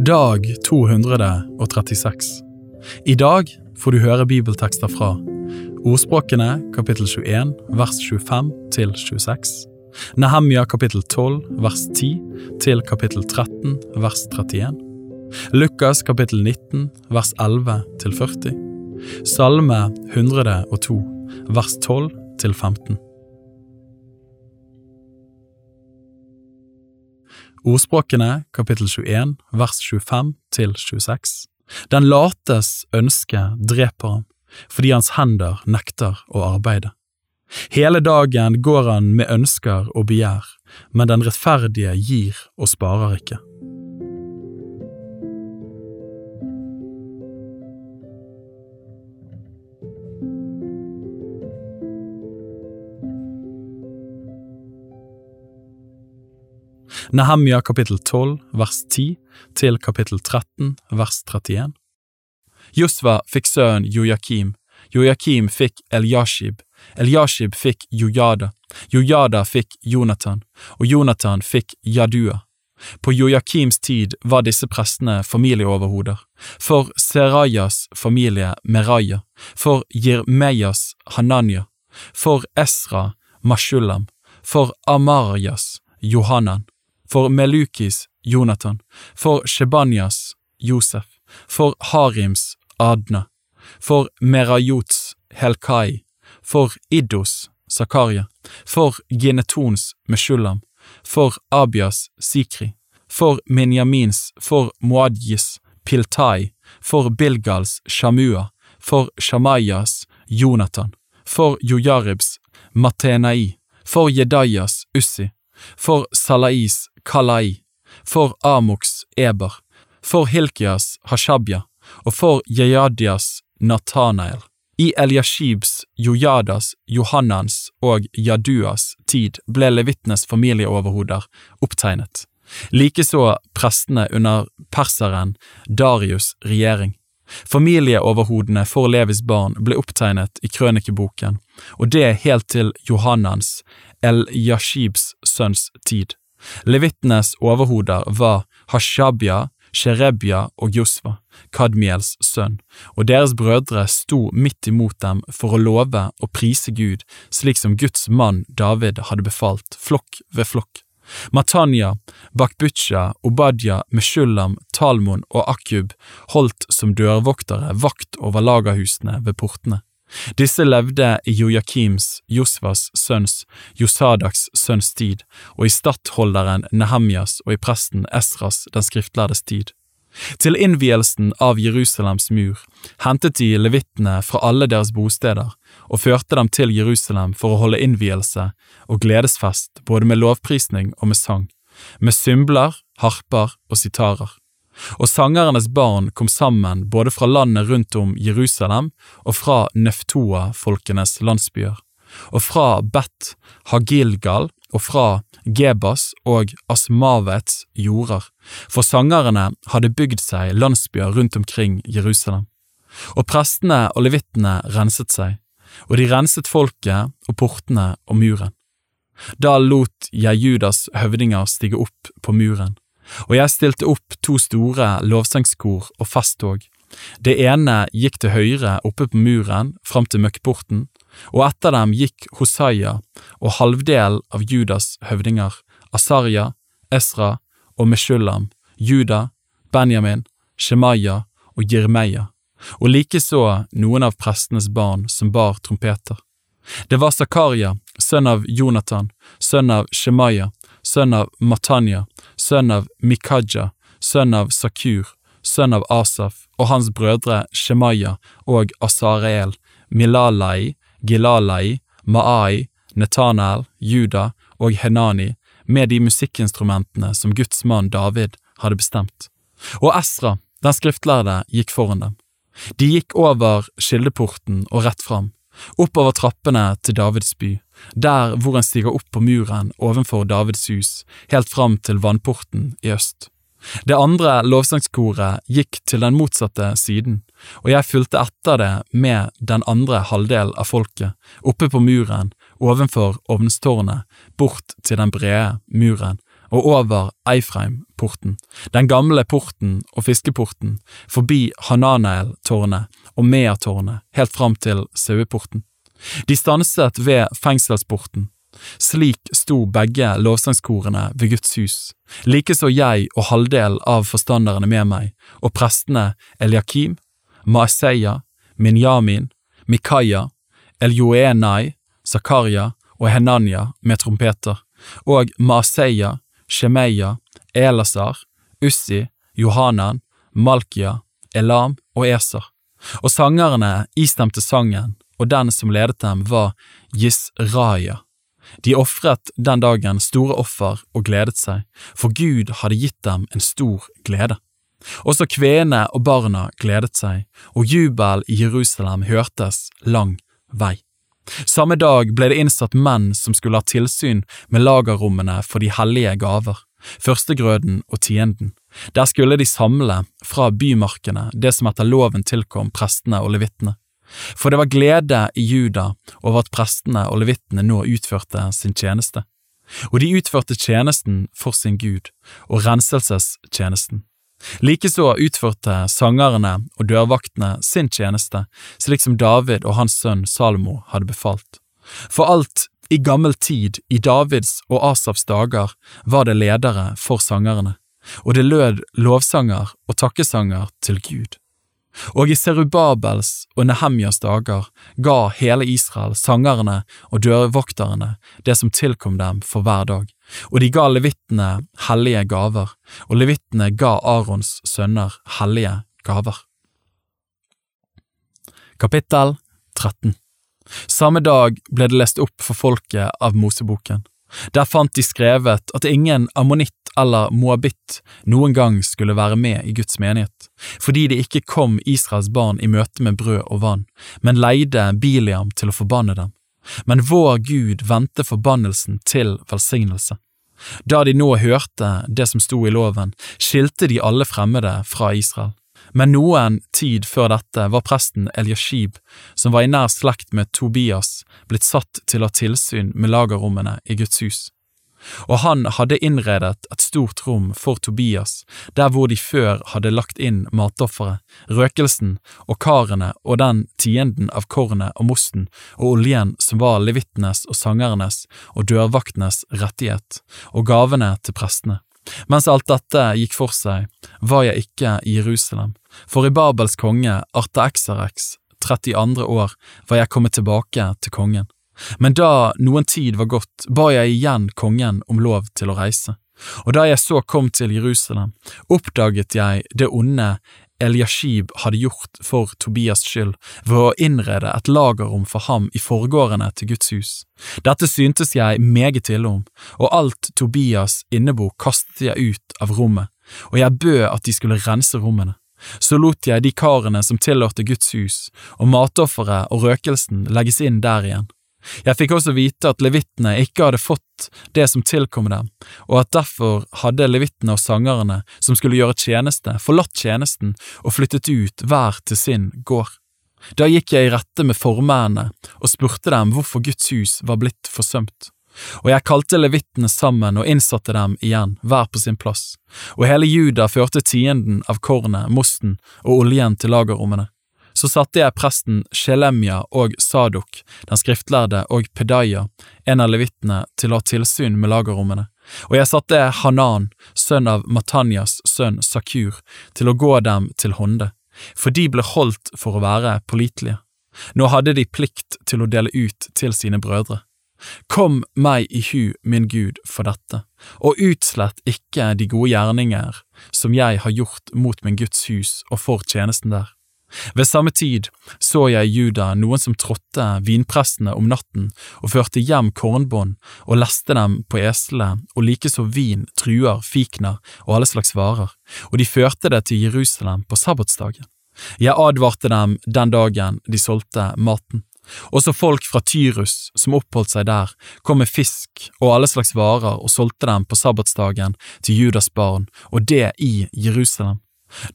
Dag 236 I dag får du høre bibeltekster fra Ordspråkene kapittel 21 vers 25 til 26 Nehemja kapittel 12 vers 10 til kapittel 13 vers 31 Lukas kapittel 19 vers 11 til 40 Salme 102 vers 12 til 15 Ordspråkene kapittel 21 vers 25 til 26 Den lates ønske dreper ham, fordi hans hender nekter å arbeide. Hele dagen går han med ønsker og begjær, men den rettferdige gir og sparer ikke. Nehemja kapittel 12 vers 10 til kapittel 13 vers 31. Josva fikk sønnen Jojakim, Jojakim fikk Eliashib, Eliashib fikk Jojada, Jojada fikk Jonathan, og Jonathan fikk Jadua. På Jojakims tid var disse prestene familieoverhoder, for Serajas familie Meraya, for Jirmejas Hananya, for Esra Mashulam, for Amarjas Johanan, for Melukis Jonathan, for Shebanyas Josef, for Harims Adna, for Merajots Helkai, for Iddos Zakaria, for Ginetons Meshulam, for Abias Sikri, for Minjamins, for Moadjis Piltai, for Bilgals Shamua, for Shamayas Jonathan, for Jojaribs Matenai, for Jedayas Ussi, for Salais Kalai, for Amoks Eber, for Hilkias Hashabya og for Jejadias Natanael. I Eliashibs, Jojadas, Johannans og Jaduas tid ble levittenes familieoverhoder opptegnet, likeså prestene under perseren Darius' regjering. Familieoverhodene for Levis barn ble opptegnet i krønikeboken, og det helt til Johannans, El-Yashibs sønns tid. Levittenes overhoder var Hashabya, Sherebya og Josva, Kadmiels sønn, og deres brødre sto midt imot dem for å love og prise Gud, slik som Guds mann David hadde befalt, flokk ved flokk. Matanya, Bakbucha, Obadja, Meshulam, Talmon og Akub holdt som dørvoktere vakt over lagerhusene ved portene. Disse levde i Jojakims, Josvas sønns, Josadaks sønns tid, og i stattholderen Nehemjas og i presten Esras den skriftlærdes tid. Til innvielsen av Jerusalems mur hentet de levittene fra alle deres bosteder og førte dem til Jerusalem for å holde innvielse og gledesfest både med lovprisning og med sang, med symbler, harper og sitarer. Og sangernes barn kom sammen både fra landet rundt om Jerusalem og fra Neftoa-folkenes landsbyer, og fra Bet Hagilgal og fra Gebas og Asmavets jorder, for sangerne hadde bygd seg landsbyer rundt omkring Jerusalem. Og prestene og levittene renset seg, og de renset folket og portene og muren. Da lot jeg Judas høvdinger stige opp på muren, og jeg stilte opp to store lovsangskor og festtog. Det ene gikk til høyre oppe på muren fram til møkkporten, og etter dem gikk Hosaya og halvdelen av Judas høvdinger, Asarja, Esra og Meshulam, Juda, Benjamin, Shemaya og Jirmeya, og likeså noen av prestenes barn som bar trompeter. Det var Zakaria, sønn av Jonathan, sønn av Shemaya, sønn av Matanya, sønn av Mikaja, sønn av Sakur, sønn av Asaf, og hans brødre Shemaya og Asareel, Milalai, Gilalai, Maai, Netanel, Juda og Henani, med de musikkinstrumentene som Guds mann David hadde bestemt. Og Esra, den skriftlærde, gikk foran dem. De gikk over kildeporten og rett fram, oppover trappene til Davids by, der hvor en stiger opp på muren ovenfor Davids hus, helt fram til vannporten i øst. Det andre lovsangskoret gikk til den motsatte siden, og jeg fulgte etter det med den andre halvdelen av folket, oppe på muren, ovenfor ovnstårnet, bort til den brede muren, og over Eifreim-porten, den gamle porten og fiskeporten, forbi Hananael-tårnet og Mea-tårnet, helt fram til Saueporten. De stanset ved fengselsporten. Slik sto begge lovsangskorene ved Guds hus, likeså jeg og halvdel av forstanderne med meg, og prestene Eliakim, Maaseia, Minyamin, Mikaya, Eljoenai, Zakaria og Henanya med trompeter, og Maaseia, Shemeya, Elasar, Ussi, Johanan, Malkia, Elam og Eser. Og sangerne istemte sangen, og den som ledet dem var Yisraya. De ofret den dagen store offer og gledet seg, for Gud hadde gitt dem en stor glede. Også kvenene og barna gledet seg, og jubel i Jerusalem hørtes lang vei. Samme dag ble det innsatt menn som skulle ha tilsyn med lagerrommene for de hellige gaver, førstegrøden og tienden. Der skulle de samle fra bymarkene det som etter loven tilkom prestene og levittene. For det var glede i Juda over at prestene og levittene nå utførte sin tjeneste. Og de utførte tjenesten for sin Gud, og renselsestjenesten. Likeså utførte sangerne og dørvaktene sin tjeneste, slik som David og hans sønn Salomo hadde befalt. For alt i gammel tid, i Davids og Asafs dager, var det ledere for sangerne, og det lød lovsanger og takkesanger til Gud. Og i Serubabels og Nehemjas dager ga hele Israel, sangerne og dørvokterne, det som tilkom dem for hver dag, og de ga levittene hellige gaver, og levittene ga Arons sønner hellige gaver. Kapittel 13 Samme dag ble det lest opp for folket av Moseboken. Der fant de skrevet at ingen ammonitt eller moabitt noen gang skulle være med i Guds menighet, fordi de ikke kom Israels barn i møte med brød og vann, men leide Biliam til å forbanne dem. Men vår Gud vendte forbannelsen til velsignelse. Da de nå hørte det som sto i loven, skilte de alle fremmede fra Israel. Men noen tid før dette var presten Eliashib, som var i nær slekt med Tobias, blitt satt til å ha tilsyn med lagerrommene i Guds hus. Og han hadde innredet et stort rom for Tobias, der hvor de før hadde lagt inn matofferet, røkelsen og karene og den tienden av kornet og mosten og oljen som var levittenes og sangernes og dørvaktenes rettighet, og gavene til prestene. Mens alt dette gikk for seg, var jeg ikke i Jerusalem, for i Babels konge Artaxerx 32. år var jeg kommet tilbake til kongen. Men da noen tid var gått, ba jeg igjen kongen om lov til å reise. Og da jeg så kom til Jerusalem, oppdaget jeg det onde Eliashib hadde gjort for Tobias skyld ved å innrede et lagerrom for ham i forgårdene til Guds hus. Dette syntes jeg meget ille om, og alt Tobias innebo kastet jeg ut av rommet, og jeg bød at de skulle rense rommene. Så lot jeg de karene som tilhørte Guds hus, og matofferet og røkelsen legges inn der igjen. Jeg fikk også vite at levittene ikke hadde fått det som tilkom dem, og at derfor hadde levittene og sangerne som skulle gjøre tjeneste, forlatt tjenesten og flyttet ut hver til sin gård. Da gikk jeg i rette med formennene og spurte dem hvorfor Guds hus var blitt forsømt. Og jeg kalte levittene sammen og innsatte dem igjen, hver på sin plass, og hele Juda førte tienden av kornet, mosten og oljen til lagerrommene. Så satte jeg presten Shelemja og Sadok, den skriftlærde, og Pedaya, en av levittene, til å ha tilsyn med lagerrommene, og jeg satte Hanan, sønn av Matanyas sønn Sakur, til å gå dem til hånde, for de ble holdt for å være pålitelige. Nå hadde de plikt til å dele ut til sine brødre. Kom meg i hu, min Gud, for dette, og utslett ikke de gode gjerninger som jeg har gjort mot min Guds hus og for tjenesten der. Ved samme tid så jeg i Juda noen som trådte vinpressene om natten og førte hjem kornbånd og leste dem på eslene og likeså vin, truer, fikner og alle slags varer, og de førte det til Jerusalem på sabbatsdagen. Jeg advarte dem den dagen de solgte maten. Også folk fra Tyrus som oppholdt seg der, kom med fisk og alle slags varer og solgte dem på sabbatsdagen til Judas barn, og det i Jerusalem.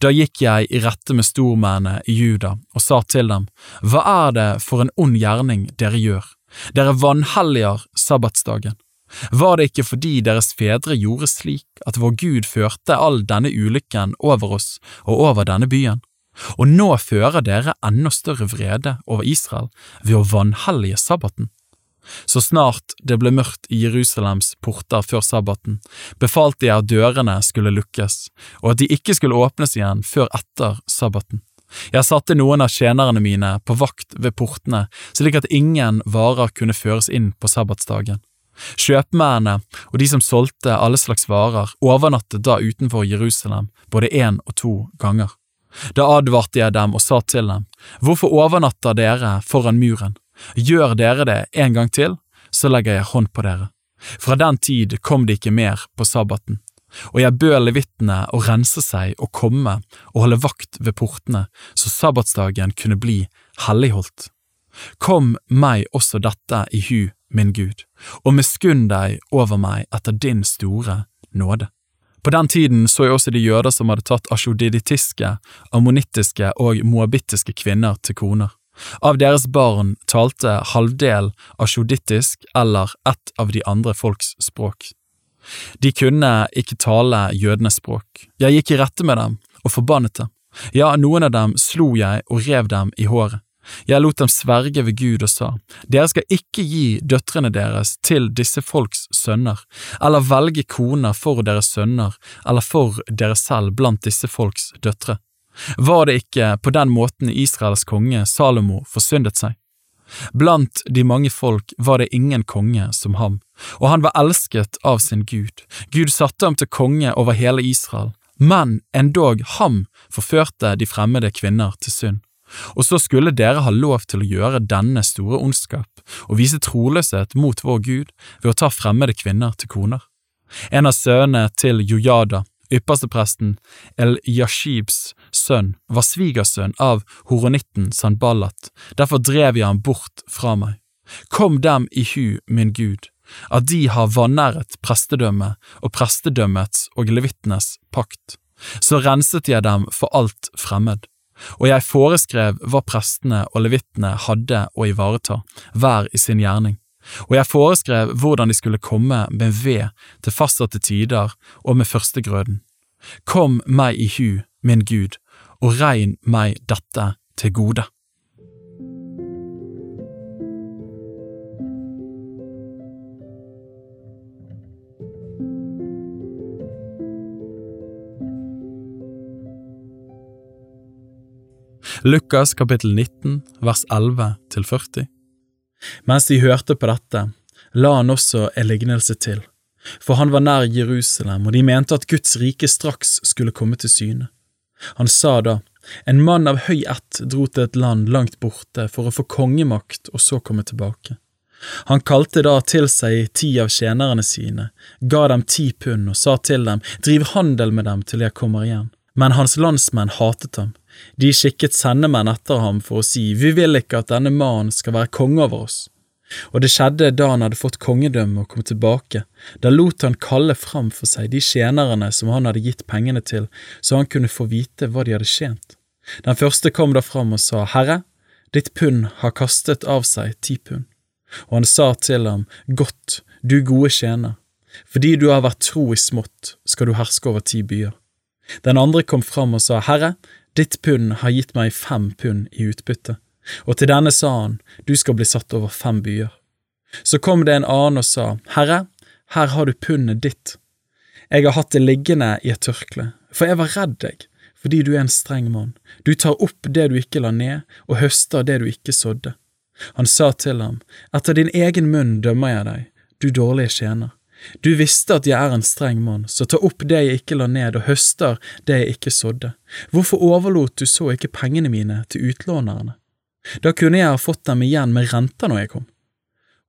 Da gikk jeg i rette med stormennene i Juda og sa til dem, Hva er det for en ond gjerning dere gjør? Dere vanhelliger sabbatsdagen. Var det ikke fordi deres fedre gjorde slik at vår Gud førte all denne ulykken over oss og over denne byen? Og nå fører dere enda større vrede over Israel ved å vanhellige sabbaten. Så snart det ble mørkt i Jerusalems porter før sabbaten, befalte jeg at dørene skulle lukkes, og at de ikke skulle åpnes igjen før etter sabbaten. Jeg satte noen av tjenerne mine på vakt ved portene, slik at ingen varer kunne føres inn på sabbatsdagen. Kjøpmennene og de som solgte alle slags varer, overnattet da utenfor Jerusalem både én og to ganger. Da advarte jeg dem og sa til dem, Hvorfor overnatter dere foran muren? Gjør dere det en gang til, så legger jeg hånd på dere. Fra den tid kom de ikke mer på sabbaten, og jeg bød levittene å rense seg og komme og holde vakt ved portene, så sabbatsdagen kunne bli helligholdt. Kom meg også dette i hu, min Gud, og miskunn deg over meg etter din store nåde. På den tiden så jeg også de jøder som hadde tatt asjodiditiske, ammonittiske og moabittiske kvinner til koner. Av deres barn talte halvdel asjodittisk eller ett av de andre folks språk. De kunne ikke tale jødenes språk. Jeg gikk i rette med dem og forbannet dem. Ja, noen av dem slo jeg og rev dem i håret. Jeg lot dem sverge ved Gud og sa, Dere skal ikke gi døtrene deres til disse folks sønner, eller velge koner for deres sønner eller for dere selv blant disse folks døtre. Var det ikke på den måten Israels konge Salomo forsyndet seg? Blant de mange folk var det ingen konge som ham, og han var elsket av sin Gud. Gud satte ham til konge over hele Israel, men endog ham forførte de fremmede kvinner til synd. Og så skulle dere ha lov til å gjøre denne store ondskap og vise troløshet mot vår Gud ved å ta fremmede kvinner til koner. En av sønnene til Jojada, Ypperstepresten El-Yashibs sønn var svigersønn av horonitten Sanballat, derfor drev jeg ham bort fra meg. Kom dem i hu, min Gud, at de har vanæret prestedømmet og prestedømmets og levittenes pakt. Så renset jeg dem for alt fremmed, og jeg foreskrev hva prestene og levittene hadde å ivareta, hver i sin gjerning og jeg foreskrev hvordan de skulle komme med ved til fastsatte tider og med førstegrøden. Kom meg i hu, min Gud, og regn meg dette til gode. Lukas kapittel 19 vers 11 til 40 mens de hørte på dette, la han også en lignelse til, for han var nær Jerusalem, og de mente at Guds rike straks skulle komme til syne. Han sa da, en mann av høy ett dro til et land langt borte for å få kongemakt og så komme tilbake. Han kalte da til seg ti av tjenerne sine, ga dem ti pund og sa til dem, driv handel med dem til jeg kommer igjen. Men hans landsmenn hatet ham, de skikket sendemenn etter ham for å si, Vi vil ikke at denne mannen skal være konge over oss. Og det skjedde da han hadde fått kongedømme og kom tilbake, da lot han kalle fram for seg de tjenerne som han hadde gitt pengene til, så han kunne få vite hva de hadde tjent. Den første kom da fram og sa, Herre, ditt pund har kastet av seg ti pund. Og han sa til ham, Godt, du gode tjener, fordi du har vært tro i smått, skal du herske over ti byer. Den andre kom fram og sa, Herre, Ditt pund har gitt meg fem pund i utbytte, og til denne sa han, du skal bli satt over fem byer. Så kom det en annen og sa, Herre, her har du pundet ditt. Jeg har hatt det liggende i et tørkle, for jeg var redd deg, fordi du er en streng mann. Du tar opp det du ikke la ned, og høster det du ikke sådde. Han sa til ham, Etter din egen munn dømmer jeg deg, du dårlige tjener. Du visste at jeg er en streng mann, så ta opp det jeg ikke la ned, og høster det jeg ikke sådde. Hvorfor overlot du så ikke pengene mine til utlånerne? Da kunne jeg ha fått dem igjen med renter når jeg kom.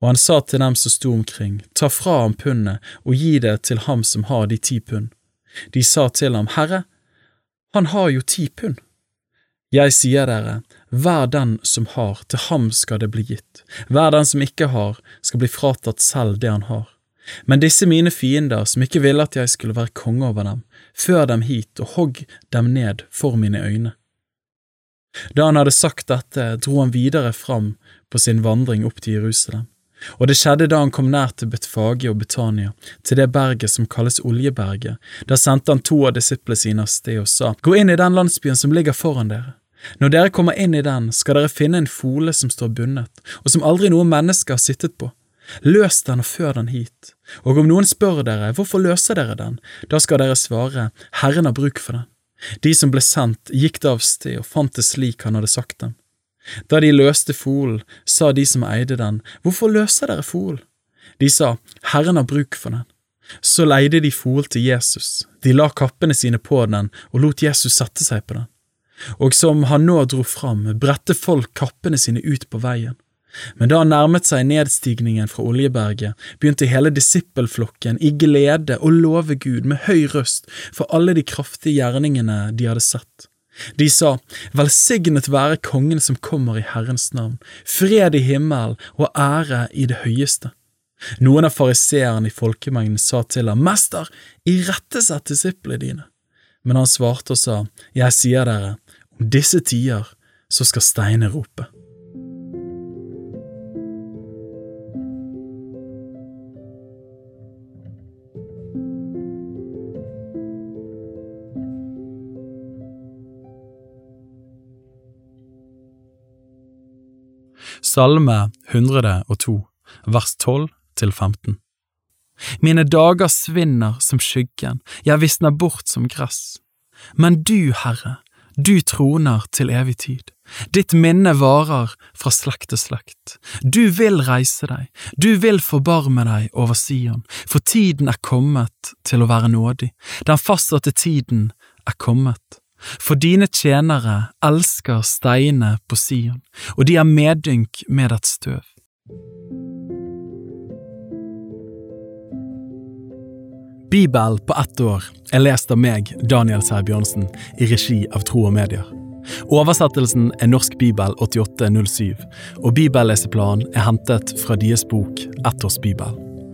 Og han sa til dem som sto omkring, ta fra ham pundet og gi det til ham som har de ti pund. De sa til ham, Herre, han har jo ti pund. Jeg sier dere, hver den som har, til ham skal det bli gitt, hver den som ikke har, skal bli fratatt selv det han har. Men disse mine fiender, som ikke ville at jeg skulle være konge over dem, før dem hit og hogg dem ned for mine øyne. Da han hadde sagt dette, dro han videre fram på sin vandring opp til Jerusalem. Og det skjedde da han kom nær til Betfage og Betania, til det berget som kalles Oljeberget. Da sendte han to av disiplene sine av sted og sa, Gå inn i den landsbyen som ligger foran dere. Når dere kommer inn i den, skal dere finne en fole som står bundet, og som aldri noe menneske har sittet på. Løs den og før den hit, og om noen spør dere hvorfor løser dere den, da skal dere svare, Herren har bruk for den. De som ble sendt, gikk da av sted og fant det slik han hadde sagt dem. Da de løste folen, sa de som eide den, Hvorfor løser dere folen? De sa, Herren har bruk for den. Så leide de fol til Jesus, de la kappene sine på den og lot Jesus sette seg på den. Og som han nå dro fram, bredte folk kappene sine ut på veien. Men da han nærmet seg nedstigningen fra Oljeberget, begynte hele disippelflokken i glede å love Gud med høy røst for alle de kraftige gjerningene de hadde sett. De sa, Velsignet være kongen som kommer i Herrens navn, fred i himmelen og ære i det høyeste. Noen av fariseerne i folkemengden sa til ham, Mester, irettesett disiplene dine. Men han svarte og sa, Jeg sier dere, om disse tider så skal steinene rope. Salme 102, vers 12 til 15 Mine dager svinner som skyggen, jeg visner bort som gress. Men du, Herre, du troner til evig tid. Ditt minne varer fra slekt til slekt. Du vil reise deg, du vil forbarme deg over Sion, for tiden er kommet til å være nådig, den fastsatte tiden er kommet. For dine tjenere elsker steinene på Sion, og de har medynk med dets støv. Bibel på ett år er lest av meg, Daniel Sæbjørnsen, i regi av Tro og Medier. Oversettelsen er Norsk bibel 8807, og bibelleseplanen er hentet fra deres bok Ett års bibel.